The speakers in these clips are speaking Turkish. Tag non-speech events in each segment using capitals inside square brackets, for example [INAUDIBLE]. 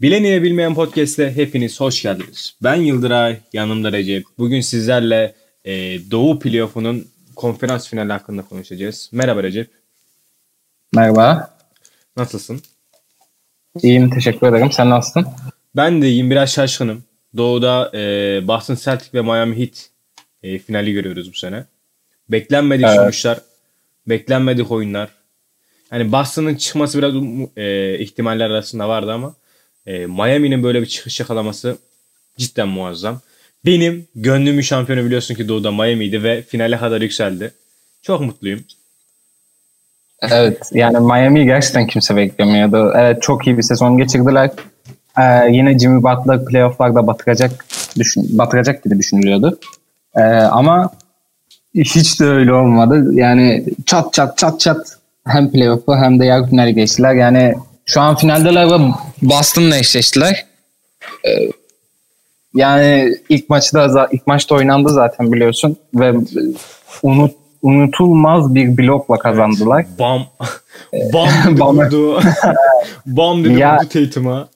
Bilen ile bilmeyen podcast'e hepiniz hoş geldiniz. Ben Yıldıray, yanımda Recep. Bugün sizlerle e, Doğu Playoff'unun konferans finali hakkında konuşacağız. Merhaba Recep. Merhaba. Nasılsın? İyiyim, teşekkür ederim. Sen nasılsın? Ben de iyiyim, biraz şaşkınım. Doğu'da e, Boston Celtics ve Miami Heat e, finali görüyoruz bu sene. Beklenmedik evet. sonuçlar, beklenmedik oyunlar. Hani Boston'ın çıkması biraz e, ihtimaller arasında vardı ama e, Miami'nin böyle bir çıkış yakalaması cidden muazzam. Benim gönlümün şampiyonu biliyorsun ki Doğu'da Miami'ydi ve finale kadar yükseldi. Çok mutluyum. Evet yani Miami'yi gerçekten kimse beklemiyordu. Evet çok iyi bir sezon geçirdiler. Ee, yine Jimmy Butler playofflarda batıracak düşün, batıracak gibi düşünülüyordu. Ee, ama hiç de öyle olmadı. Yani çat çat çat çat hem playoff'u hem de yarı finali geçtiler. Yani şu an finaldeler ve Boston'la eşleştiler. Ee, yani ilk maçta ilk maçta oynandı zaten biliyorsun ve unut unutulmaz bir blokla kazandılar. Bam. [LAUGHS] Bam [LAUGHS] dedi vurdu. [LAUGHS] Bam dedi ya, Tatum'a.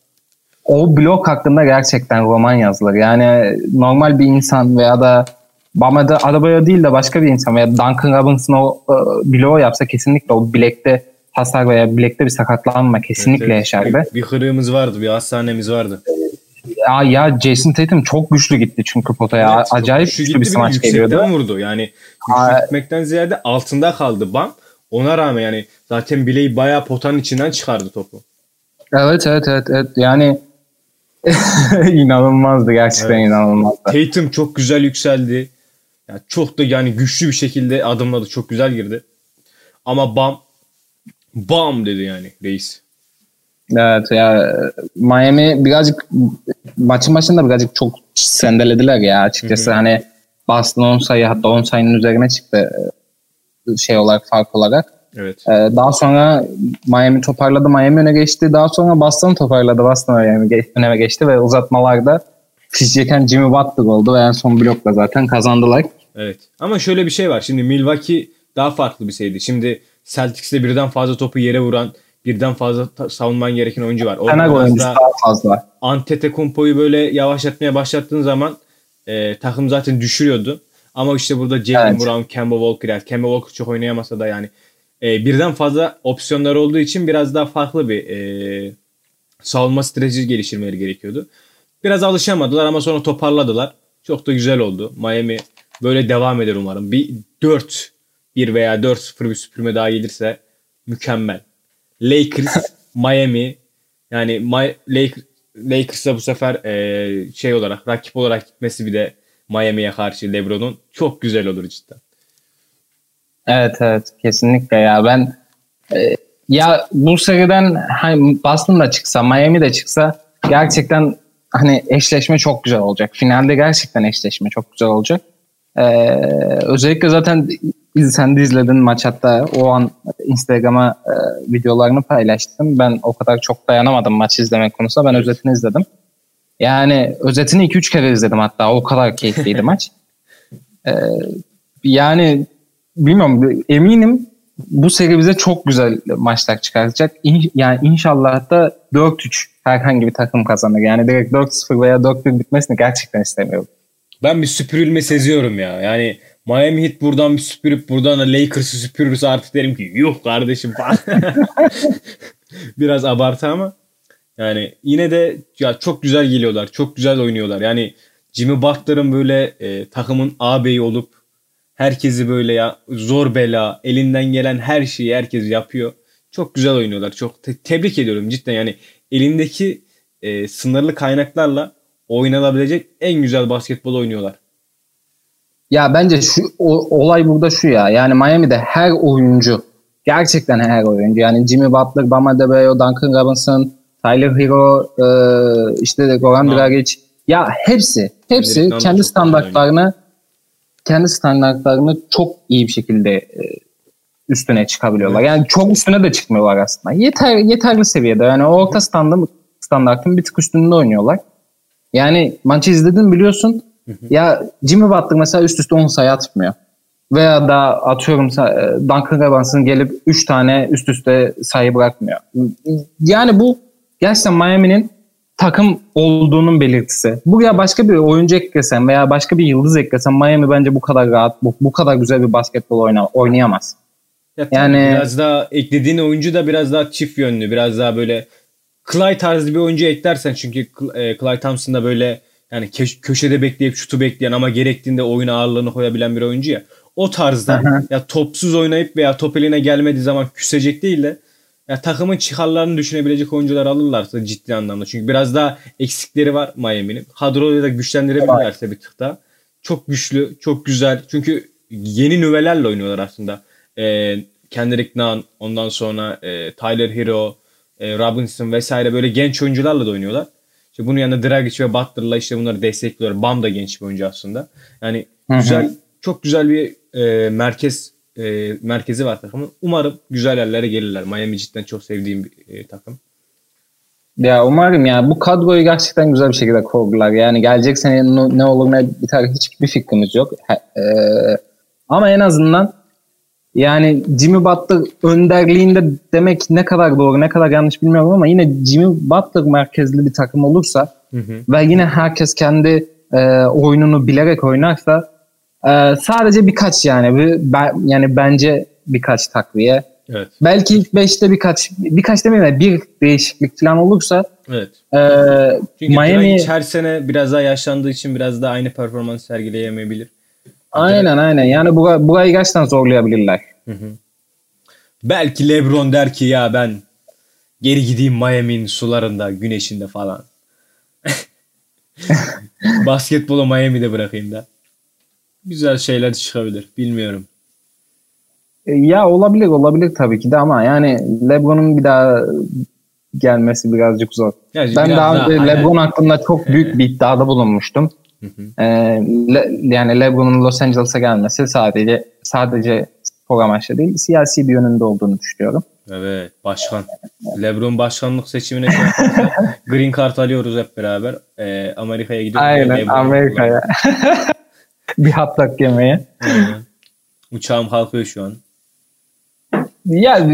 O blok hakkında gerçekten roman yazılır. Yani normal bir insan veya da Bam'da arabaya değil de başka bir insan veya Duncan Robinson o e, bloğu yapsa kesinlikle o bilekte hasar veya bilekte bir sakatlanma kesinlikle evet, evet. yaşardı. Bir, bir kırığımız vardı, bir hastanemiz vardı. Ya, ya Jason Tatum çok güçlü gitti çünkü potaya. Evet, Acayip güçlü, güçlü bir smaç geliyordu. vurdu. Yani güçlü gitmekten ziyade altında kaldı Bam. Ona rağmen yani zaten bileği bayağı potanın içinden çıkardı topu. Evet evet evet evet yani [LAUGHS] inanılmazdı gerçekten evet. inanılmazdı. Tatum çok güzel yükseldi. Yani çok da yani güçlü bir şekilde adımladı. Çok güzel girdi. Ama Bam bam dedi yani reis. Evet ya Miami birazcık maçın başında birazcık çok sendelediler ya açıkçası. Hı hı. Hani Boston 10 sayı hatta 10 sayının üzerine çıktı e, şey olarak fark olarak. Evet. Ee, daha sonra Miami toparladı. Miami öne geçti. Daha sonra Boston toparladı. Boston öne geçti ve uzatmalarda fişecekken Jimmy Butler oldu ve en son blokla zaten kazandılar. Evet. Ama şöyle bir şey var. Şimdi Milwaukee daha farklı bir şeydi. Şimdi Celtics'te birden fazla topu yere vuran, birden fazla savunman gereken oyuncu var. Orada oyuncusu daha fazla. Antetokounmpo'yu böyle yavaşlatmaya başlattığın zaman e, takım zaten düşürüyordu. Ama işte burada Jalen evet. Brown, Kemba Walker, yani Kemba Walker çok oynayamasa da yani e, birden fazla opsiyonlar olduğu için biraz daha farklı bir e, savunma stratejisi geliştirmeleri gerekiyordu. Biraz alışamadılar ama sonra toparladılar. Çok da güzel oldu. Miami böyle devam eder umarım. Bir 4 1 veya 4-0 bir süpürme daha gelirse mükemmel. Lakers, [LAUGHS] Miami yani My, Lakers, Lakers'a bu sefer e, şey olarak rakip olarak gitmesi bir de Miami'ye karşı LeBron'un çok güzel olur cidden. Evet evet kesinlikle ya ben e, ya bu seriden hani Boston da çıksa Miami de çıksa gerçekten hani eşleşme çok güzel olacak. Finalde gerçekten eşleşme çok güzel olacak. Ee, özellikle zaten sen de izledin maç hatta o an Instagram'a e, videolarını paylaştım. Ben o kadar çok dayanamadım maç izlemek konusunda. Ben özetini izledim. Yani özetini 2-3 kere izledim hatta. O kadar keyifliydi maç. Ee, [LAUGHS] yani bilmiyorum eminim bu seri bize çok güzel maçlar çıkartacak. İn, yani inşallah da 4-3 herhangi bir takım kazanır. Yani direkt 4-0 veya 4-1 bitmesini gerçekten istemiyorum. Ben bir süpürülme seziyorum ya. Yani Miami Heat buradan bir süpürüp buradan da Lakers'ı süpürürse artık derim ki yuh kardeşim falan. [LAUGHS] Biraz abartı ama yani yine de ya çok güzel geliyorlar. Çok güzel oynuyorlar. Yani Jimmy Butler'ın böyle e, takımın ağabeyi olup herkesi böyle ya zor bela elinden gelen her şeyi herkes yapıyor. Çok güzel oynuyorlar. Çok te- tebrik ediyorum cidden yani elindeki e, sınırlı kaynaklarla oynanabilecek en güzel basketbol oynuyorlar. Ya bence şu o, olay burada şu ya. Yani Miami'de her oyuncu gerçekten her oyuncu. Yani Jimmy Butler, Bam Adebayo, Duncan Robinson, Tyler Hero, e, işte Goran Dragic. Ya hepsi, hepsi Amerika'dan kendi standartlarını kendi standartlarını çok iyi bir şekilde e, üstüne çıkabiliyorlar. Yani çok üstüne de çıkmıyorlar aslında. Yeter yeterli seviyede. Yani orta standart standartın bir tık üstünde oynuyorlar. Yani maçı izledin biliyorsun. Hı hı. Ya Jimmy Butler mesela üst üste 10 sayı atmıyor. Veya da atıyorum e, Duncan Robinson gelip 3 tane üst üste sayı bırakmıyor. Yani bu gerçekten Miami'nin takım olduğunun belirtisi. Buraya başka bir oyuncu eklesen veya başka bir yıldız eklesen Miami bence bu kadar rahat, bu, bu kadar güzel bir basketbol oyna, oynayamaz. Ya yani biraz daha eklediğin oyuncu da biraz daha çift yönlü, biraz daha böyle Clay tarzı bir oyuncu eklersen çünkü e, Clay Thompson da böyle yani köşede bekleyip şutu bekleyen ama gerektiğinde oyun ağırlığını koyabilen bir oyuncu ya. O tarzda ya topsuz oynayıp veya top eline gelmediği zaman küsecek değil de ya takımın çıkarlarını düşünebilecek oyuncular alırlarsa ciddi anlamda. Çünkü biraz daha eksikleri var Miami'nin. Kadroyu da güçlendirebilirlerse bir tık daha. Çok güçlü, çok güzel. Çünkü yeni nüvelerle oynuyorlar aslında. Ee, Kendrick Nunn, ondan sonra e, Tyler Hero, e, Robinson vesaire böyle genç oyuncularla da oynuyorlar. İşte bunun yanında Dragic ve Butler'la işte bunları destekliyor. Bam da genç bir oyuncu aslında. Yani Hı-hı. güzel, çok güzel bir e, merkez e, merkezi var takımın. Umarım güzel yerlere gelirler. Miami cidden çok sevdiğim bir e, takım. Ya umarım ya bu kadroyu gerçekten güzel bir şekilde kurdular. Yani gelecek sene ne olur ne biter hiçbir fikrimiz yok. Ee, ama en azından yani Jimmy Butler önderliğinde demek ne kadar doğru ne kadar yanlış bilmiyorum ama yine Jimmy Butler merkezli bir takım olursa hı hı. ve yine herkes kendi e, oyununu bilerek oynarsa e, sadece birkaç yani ben, yani bence birkaç takviye. Evet. Belki ilk 5'te birkaç birkaç demeyeyim de bir değişiklik falan olursa Evet. E, Çünkü Miami her sene biraz daha yaşlandığı için biraz daha aynı performans sergileyemeyebilir. Aynen aynen. Yani bu, burayı gerçekten zorlayabilirler. Hı hı. Belki LeBron der ki ya ben geri gideyim Miami'nin sularında, güneşinde falan. [LAUGHS] Basketbolu Miami'de bırakayım da. Güzel şeyler çıkabilir. Bilmiyorum. E, ya olabilir olabilir tabii ki de ama yani LeBron'un bir daha gelmesi birazcık zor. Yani ben daha, daha önce LeBron hakkında çok büyük bir iddiada bulunmuştum. Le, yani LeBron'un Los Angeles'a gelmesi sadece sadece spor amaçlı değil, siyasi bir yönünde olduğunu düşünüyorum. Evet, başkan. LeBron başkanlık seçimine [LAUGHS] Green Card alıyoruz hep beraber. Ee, Amerika'ya gidiyoruz. Aynen, Amerika'ya. [LAUGHS] bir hot yemeye. Aynen. Uçağım kalkıyor şu an. Ya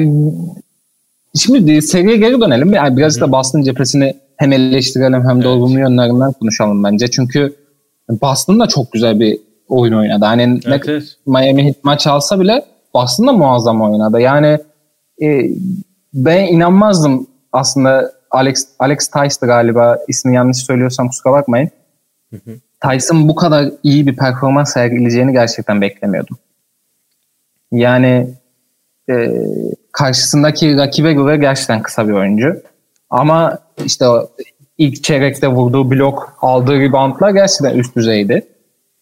şimdi seriye geri dönelim. Yani biraz da Boston cephesini hem eleştirelim hem de olumlu yönlerinden konuşalım bence. Çünkü Boston da çok güzel bir oyun oynadı. Hani evet, ne evet. Miami maç alsa bile Boston da muazzam oynadı. Yani e, ben inanmazdım aslında Alex Alex Tice'dı galiba. ismini yanlış söylüyorsam kusura bakmayın. Hı Tyson bu kadar iyi bir performans sergileyeceğini gerçekten beklemiyordum. Yani e, karşısındaki rakibe göre gerçekten kısa bir oyuncu. Ama işte ilk çeyrekte vurduğu blok, aldığı reboundlar gerçekten üst düzeydi.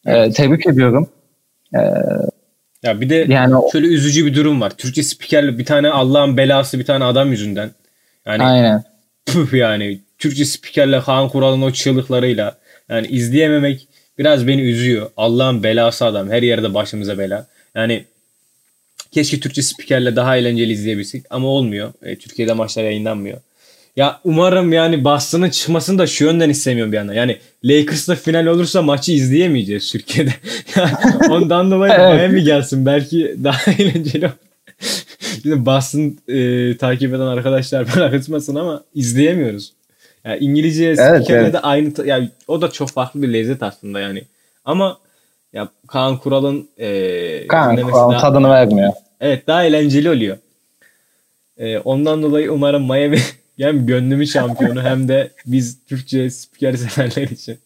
Ee, tebrik ediyorum. Ee, ya bir de yani şöyle üzücü bir durum var. Türkçe spikerli bir tane Allah'ın belası bir tane adam yüzünden. Yani Aynen. Püf yani Türkçe spikerle Kaan Kural'ın o çığlıklarıyla yani izleyememek biraz beni üzüyor. Allah'ın belası adam. Her yerde başımıza bela. Yani keşke Türkçe spikerle daha eğlenceli izleyebilsek ama olmuyor. E, Türkiye'de maçlar yayınlanmıyor. Ya umarım yani Boston'ın çıkmasını da şu yönden istemiyorum bir yandan. Yani Lakers'la final olursa maçı izleyemeyeceğiz Türkiye'de. [LAUGHS] ondan dolayı evet. Miami gelsin. Belki daha [LAUGHS] eğlenceli. Şimdi Boston e, takip eden arkadaşlar bana kızmasın ama izleyemiyoruz. Yani İngilizce evet, evet. de aynı ya o da çok farklı bir lezzet aslında yani. Ama ya Kaan Kural'ın e, Kaan Kural'ın tadını vermiyor. Evet daha eğlenceli oluyor. E, ondan dolayı umarım Miami hem gönlümün şampiyonu hem de biz Türkçe spiker severler için.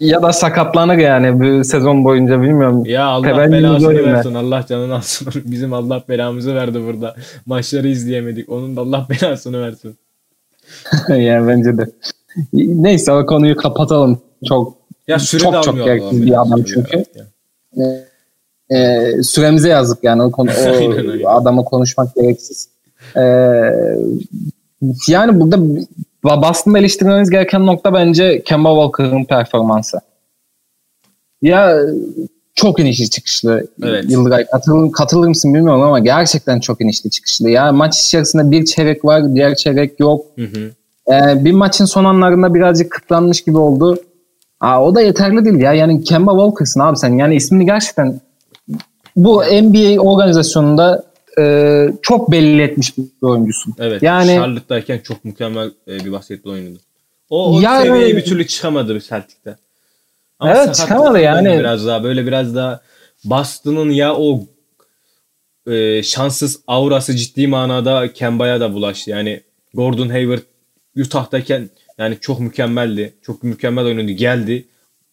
Ya da sakatlanır yani bu sezon boyunca bilmiyorum. Ya Allah Tebenli belasını versin. Allah canını alsın. [LAUGHS] Bizim Allah belamızı verdi burada. Maçları izleyemedik. Onun da Allah belasını versin. [LAUGHS] yani bence de. Neyse o konuyu kapatalım. Çok ya süre çok çok gereksiz bir adam çünkü. Ee, süremize yazık yani o konu [LAUGHS] o adamı konuşmak gereksiz. Ee, yani burada Boston'da eleştirmemiz gereken nokta bence Kemba Walker'ın performansı. Ya çok inişli çıkışlı. Evet. Yıldıray katılır, katılır mısın bilmiyorum ama gerçekten çok inişli çıkışlı. Ya maç içerisinde bir çeyrek var, diğer çeyrek yok. Hı hı. Ee, bir maçın son anlarında birazcık kıpranmış gibi oldu. Aa, o da yeterli değil ya. Yani Kemba Walker'sın abi sen. Yani ismini gerçekten bu NBA organizasyonunda e, çok belli etmiş bir oyuncusun. Evet. Yani Charlotte'dayken çok mükemmel e, bir basketbol oynadı. O, o ya, seviyeye bir türlü çıkamadı bir Celtic'te. Ama evet çıkamadı yani. Biraz daha böyle biraz daha Boston'ın ya o e, şanssız aurası ciddi manada Kemba'ya da bulaştı. Yani Gordon Hayward Utah'tayken yani çok mükemmeldi. Çok mükemmel oynadı. Geldi.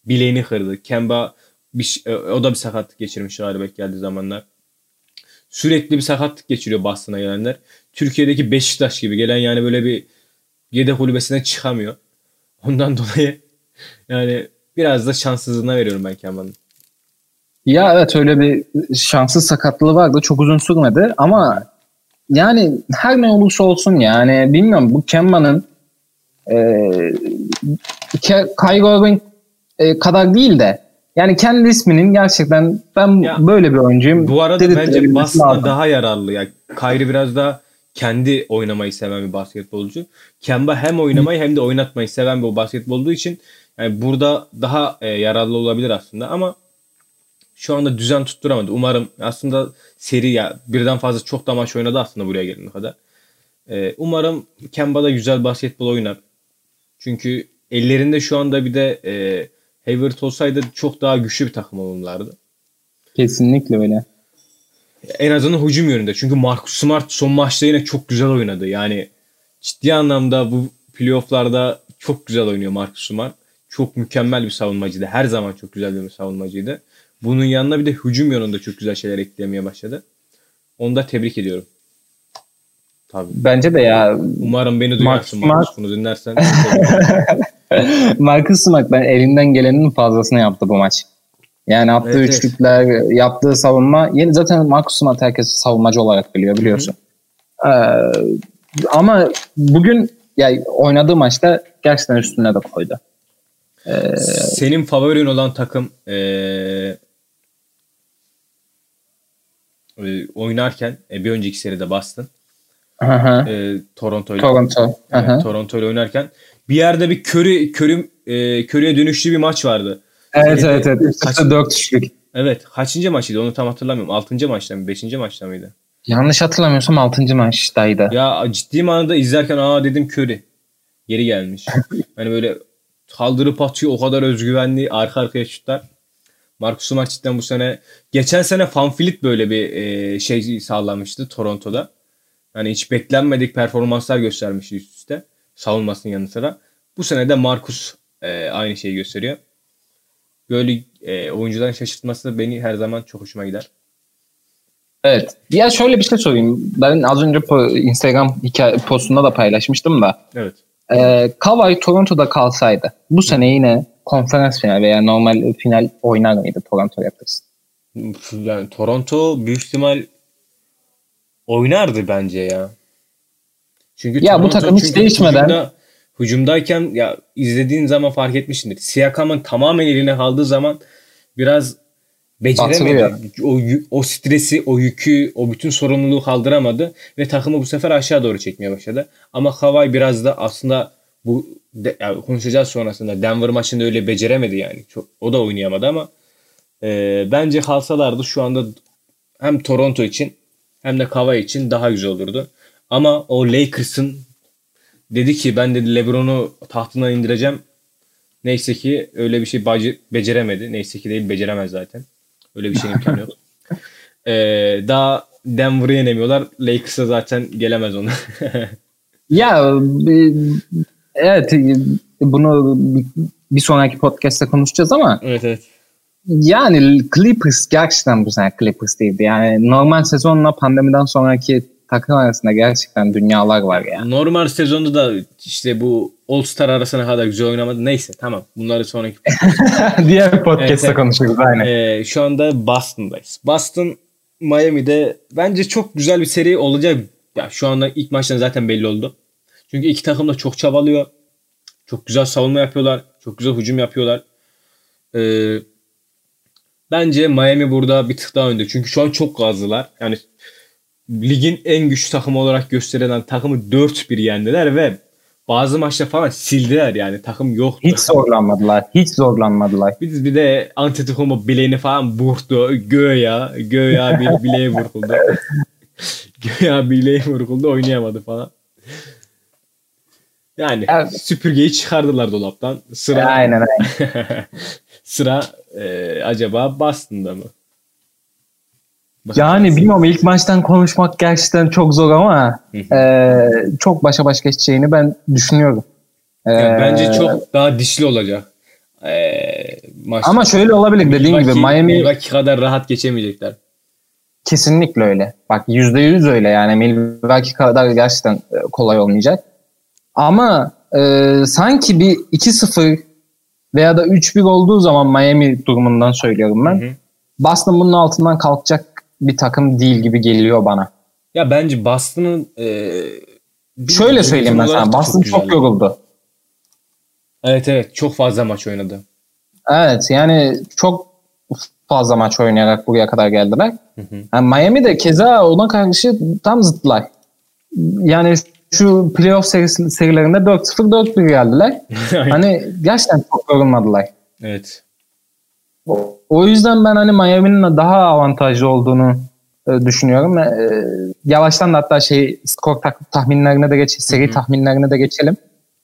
Bileğini kırdı. Kemba bir, e, o da bir sakatlık geçirmiş galiba geldiği zamanlar. Sürekli bir sakatlık geçiriyor Boston'a gelenler. Türkiye'deki Beşiktaş gibi gelen yani böyle bir yedek kulübesine çıkamıyor. Ondan [LAUGHS] dolayı yani biraz da şanssızlığına veriyorum ben Kemba'nın. Ya evet öyle bir şanssız sakatlığı vardı. Çok uzun sürmedi ama yani her ne olursa olsun yani bilmiyorum bu Kemba'nın e, Kyrie Irving e, kadar değil de yani kendi isminin gerçekten ben ya, böyle bir oyuncuyum. Bu arada bence Boston'a daha yararlı. Yani Kyrie biraz daha kendi oynamayı seven bir basketbolcu. Kemba hem oynamayı hem de oynatmayı seven bir basketbol olduğu için yani burada daha e, yararlı olabilir aslında ama şu anda düzen tutturamadı. Umarım aslında seri ya birden fazla çok da maç oynadı aslında buraya gelene kadar. E, umarım Kemba da güzel basketbol oynar. Çünkü ellerinde şu anda bir de e, Hayward olsaydı çok daha güçlü bir takım olurlardı. Kesinlikle öyle. En azından hücum yönünde. Çünkü Marcus Smart son maçta yine çok güzel oynadı. Yani ciddi anlamda bu playofflarda çok güzel oynuyor Marcus Smart. Çok mükemmel bir savunmacıydı. Her zaman çok güzel bir savunmacıydı. Bunun yanına bir de hücum yönünde çok güzel şeyler eklemeye başladı. Onu da tebrik ediyorum. Tabii. Bence de ya. Umarım beni duyarsın Marcus, Marcus bunu dinlersen. [LAUGHS] [LAUGHS] Marcus Smart ben elinden gelenin fazlasını yaptı bu maç. Yani attığı evet, üçlükler, evet. yaptığı savunma. Yeni zaten Marcus Smart herkes savunmacı olarak biliyor biliyorsun. Ee, ama bugün yani oynadığı maçta gerçekten üstüne de koydu. Ee, Senin favorin olan takım ee, oynarken e, bir önceki seride Boston. E, Toronto ile Toronto. Evet, Toronto ile oynarken bir yerde bir Curry Curry e, Curry'e dönüşlü bir maç vardı. Evet Seride, evet evet. Kaç, 4 üçlük. Evet. Kaçıncı maçıydı onu tam hatırlamıyorum. Altıncı maçta mı? Beşinci maçta mıydı? Yanlış hatırlamıyorsam altıncı maçtaydı. Ya ciddi manada izlerken aa dedim Curry. Geri gelmiş. [LAUGHS] hani böyle kaldırıp atıyor o kadar özgüvenli arka arkaya şutlar. Marcus Smart cidden bu sene geçen sene Fanfilit böyle bir e, şey sağlamıştı Toronto'da. Hani hiç beklenmedik performanslar göstermişti üst üste savunmasının yanı sıra. Bu sene de Marcus e, aynı şeyi gösteriyor. Böyle e, oyuncuların şaşırtması beni her zaman çok hoşuma gider. Evet. Ya şöyle bir şey sorayım. Ben az önce Instagram hikaye postunda da paylaşmıştım da. Evet. E, Kawhi Toronto'da kalsaydı bu sene yine konferans final veya normal final oynar mıydı Toronto Raptors? Yani Toronto büyük ihtimal oynardı bence ya. Çünkü ya Toronto, bu takım hiç değişmeden hücumda, hücumdayken ya izlediğin zaman fark etmişsindir. Siakam'ın tamamen eline kaldığı zaman biraz beceremedi. O, o stresi, o yükü, o bütün sorumluluğu kaldıramadı ve takımı bu sefer aşağı doğru çekmeye başladı. Ama Kawhi biraz da aslında bu de, yani konuşacağız sonrasında Denver maçında öyle beceremedi yani. Çok, o da oynayamadı ama e, bence kalsalardı şu anda hem Toronto için hem de Kawhi için daha güzel olurdu. Ama o Lakers'ın dedi ki ben dedi LeBron'u tahtından indireceğim. Neyse ki öyle bir şey beceremedi. Neyse ki değil beceremez zaten. Öyle bir şey imkanı yok. [LAUGHS] Ee, daha Denver'ı yenemiyorlar. Lakers'a zaten gelemez onu. [LAUGHS] ya evet bunu bir sonraki podcast'te konuşacağız ama evet evet. Yani Clippers gerçekten bu sene Clippers değildi. Yani normal sezonla pandemiden sonraki takım arasında gerçekten dünyalar var ya. Normal sezonda da işte bu All Star arasına kadar güzel oynamadı. Neyse tamam. Bunları sonraki [LAUGHS] diğer podcast'ta evet, konuşuruz aynen. E, şu anda Boston'dayız. Boston Miami'de bence çok güzel bir seri olacak. Ya şu anda ilk maçtan zaten belli oldu. Çünkü iki takım da çok çabalıyor. Çok güzel savunma yapıyorlar. Çok güzel hücum yapıyorlar. Ee, bence Miami burada bir tık daha önde. Çünkü şu an çok gazlılar. Yani ligin en güçlü takımı olarak gösterilen takımı 4-1 yendiler ve bazı maçta falan sildiler yani takım yoktu. Hiç zorlanmadılar. Hiç zorlanmadılar. Biz bir de Antetokounmpo bileğini falan vurdu. Göya, göya bir [LAUGHS] bileğe vuruldu. göya bileğe vuruldu oynayamadı falan. Yani evet. süpürgeyi çıkardılar dolaptan. Sıra aynen aynen. [LAUGHS] sıra e, acaba Boston'da mı? Bakacağız. Yani bilmiyorum ilk maçtan konuşmak gerçekten çok zor ama e, çok başa baş geçeceğini ben düşünüyorum. Yani bence çok daha dişli olacak. Ee, Ama şöyle olabilir dediğin gibi Miami Milwaukee kadar rahat geçemeyecekler. Kesinlikle öyle. Bak %100 öyle yani Milwaukee kadar gerçekten e, kolay olmayacak. Ama e, sanki bir 2-0 veya da 3-1 olduğu zaman Miami durumundan söylüyorum ben. Hı hı. Boston bunun altından kalkacak bir takım değil gibi geliyor bana. Ya bence Boston'ın e, şöyle söyleyeyim mesela Boston çok, çok yoruldu. Evet evet çok fazla maç oynadı. Evet yani çok fazla maç oynayarak buraya kadar geldiler. Hı hı. Yani Miami de keza ona karşı tam zıtlar. Yani şu playoff serisi, serilerinde 4-0 4-1 geldiler. [LAUGHS] hani gerçekten çok yorulmadılar. Evet. O, yüzden ben hani Miami'nin daha avantajlı olduğunu e, düşünüyorum. E, yavaştan da hatta şey skor tahminlerine de geç, seri Hı-hı. tahminlerine de geçelim.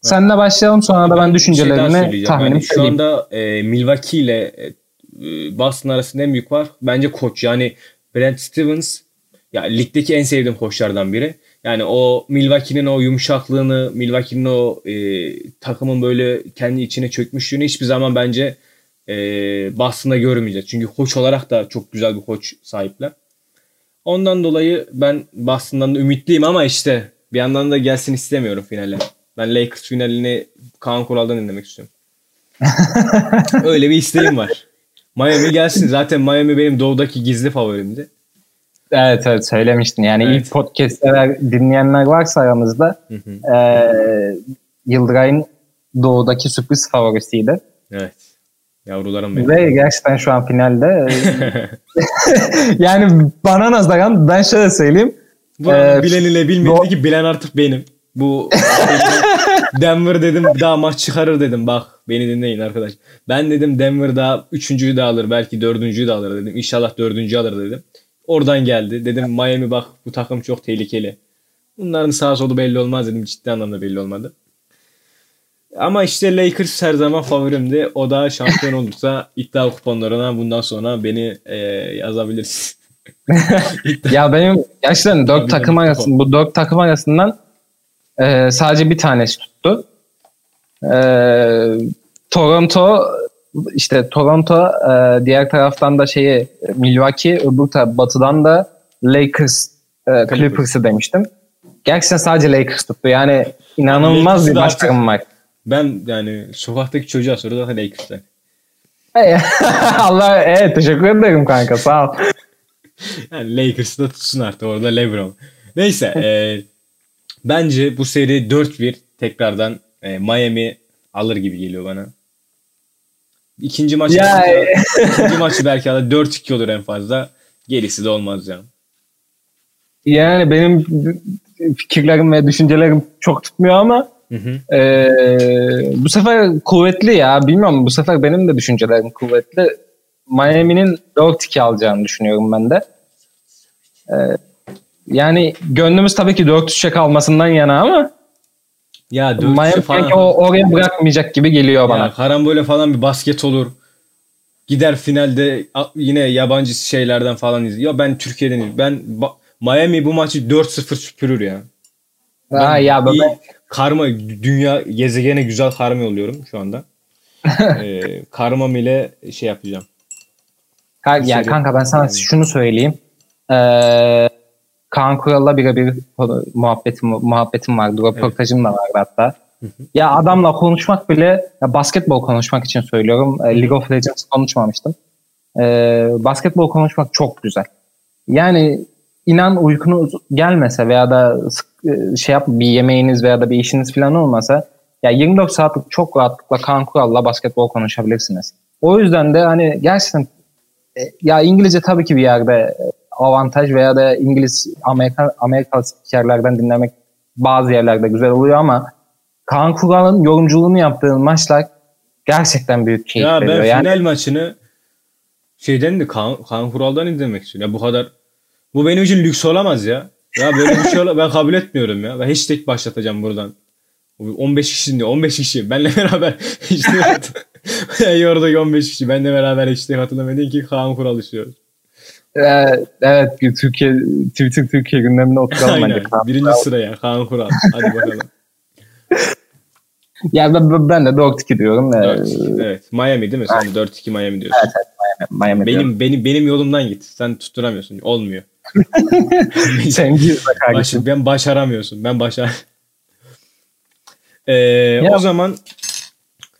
Senle başlayalım sonra da ben düşüncelerimi şey tahminim yani Şu anda e, Milwaukee ile e, Boston arasında en büyük var. Bence koç yani Brent Stevens ya ligdeki en sevdiğim koçlardan biri. Yani o Milwaukee'nin o yumuşaklığını, Milwaukee'nin o e, takımın böyle kendi içine çökmüşlüğünü hiçbir zaman bence e, Boston'da görmeyeceğiz. Çünkü koç olarak da çok güzel bir koç sahipler. Ondan dolayı ben Boston'dan da ümitliyim ama işte bir yandan da gelsin istemiyorum finale. Ben Lakers finalini Kaan Kural'dan dinlemek istiyorum. [LAUGHS] Öyle bir isteğim var. Miami gelsin. Zaten Miami benim doğudaki gizli favorimdi. Evet evet söylemiştin. Yani evet. ilk podcast'ler dinleyenler varsa aramızda hı hı. E, Yıldıray'ın doğudaki sürpriz favorisiydi. Evet. Yavrularım benim. Ve gerçekten şu an finalde. [LAUGHS] yani bana nazaran ben şöyle söyleyeyim. Bu ee, bilen ile bilmedi ki bilen artık benim. Bu Denver dedim daha maç çıkarır dedim. Bak beni dinleyin arkadaş. Ben dedim Denver daha üçüncüyü de alır belki dördüncüyü de alır dedim. İnşallah dördüncüyü alır dedim. Oradan geldi. Dedim Miami bak bu takım çok tehlikeli. Bunların sağ solu belli olmaz dedim. Ciddi anlamda belli olmadı. Ama işte Lakers her zaman favorimdi. O da şampiyon olursa iddia kuponlarına bundan sonra beni e, yazabilirsin. [LAUGHS] ya benim gerçekten dört takım arasında bu dört takım arasından e, sadece bir tanesi tuttu. E, Toronto işte Toronto e, diğer taraftan da şeyi Milwaukee öbür taraf batıdan da Lakers e, Clippers'ı demiştim. Gerçekten sadece Lakers tuttu. Yani inanılmaz bir başarım var. Ben yani sokaktaki çocuğa soru zaten Lakers'ten. [LAUGHS] Allah evet teşekkür ederim kanka sağ ol. [LAUGHS] yani Lakers'ı da tutsun artık orada LeBron. Neyse e, bence bu seri 4-1 tekrardan e, Miami alır gibi geliyor bana. İkinci maçı ya, ikinci maçı belki alır 4-2 olur en fazla. Gerisi de olmaz ya. Yani benim fikirlerim ve düşüncelerim çok tutmuyor ama Hı hı. Ee, bu sefer kuvvetli ya. Bilmiyorum bu sefer benim de düşüncelerim kuvvetli. Miami'nin 4-2 alacağını düşünüyorum ben de. Ee, yani gönlümüz tabii ki 4-3'e kalmasından yana ama ya Miami falan... o oraya bırakmayacak gibi geliyor bana. Ya, karambole falan bir basket olur. Gider finalde yine yabancı şeylerden falan izliyor. Ya ben Türkiye'den ben Miami bu maçı 4-0 süpürür ya. Ha, ya ben, karma dünya gezegene güzel karma oluyorum şu anda. [LAUGHS] ee, karmam ile şey yapacağım. Ka- yani kanka ben sana yani. şunu söyleyeyim. Ee, Kaan Kural'la birebir muhabbetim, muhabbetim vardı. Röportajım evet. da vardı hatta. ya adamla konuşmak bile ya basketbol konuşmak için söylüyorum. League of Legends konuşmamıştım. Ee, basketbol konuşmak çok güzel. Yani inan uykunuz gelmese veya da sık şey yap bir yemeğiniz veya da bir işiniz falan olmasa ya 24 saatlik çok rahatlıkla kan kuralla basketbol konuşabilirsiniz. O yüzden de hani gerçekten e, ya İngilizce tabii ki bir yerde avantaj veya da İngiliz Amerika Amerikalı spikerlerden dinlemek bazı yerlerde güzel oluyor ama Kaan Kural'ın yorumculuğunu yaptığı maçlar gerçekten büyük keyif ya veriyor. Ya ben yani, final maçını şeyden de Kaan, Kaan Kural'dan izlemek istiyorum. Ya bu kadar bu benim için lüks olamaz ya. Ya böyle bir şey ben kabul etmiyorum ya. Ben hashtag başlatacağım buradan. 15 kişi diyor. 15 [LAUGHS] [LAUGHS] kişi. Benle beraber işte oradaki 15 kişi. Benle beraber işte hatırlamadın ki Kaan Kural işliyoruz. Ee, evet Türkiye Twitter Türkiye gündeminde oturalım Aynen. Birinci sıraya Kaan Kural. Hadi bakalım. ya ben, ben de 4-2 diyorum. 4-2, evet. Miami değil mi? Sen de 4-2 Miami diyorsun. Evet, evet Miami. Miami benim diyorum. benim benim yolumdan git. Sen tutturamıyorsun. Olmuyor. [LAUGHS] Sen gir be Baş, kardeşim. ben başaramıyorsun. Ben başar. [LAUGHS] Ee, Ya- o zaman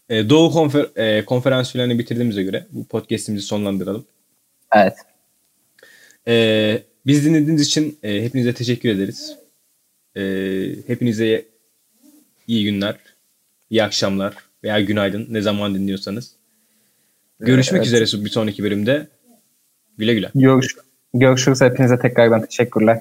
e, Doğu konfer, e, konferans filanı bitirdiğimize göre bu podcast'imizi sonlandıralım. Evet. Ee, biz dinlediğiniz için e, hepinize teşekkür ederiz. Ee, hepinize iyi günler, iyi akşamlar veya günaydın ne zaman dinliyorsanız. Görüşmek Evet. üzere bir sonraki bölümde. Güle güle. Görüş, görüşürüz. Hepinize tekrardan teşekkürler.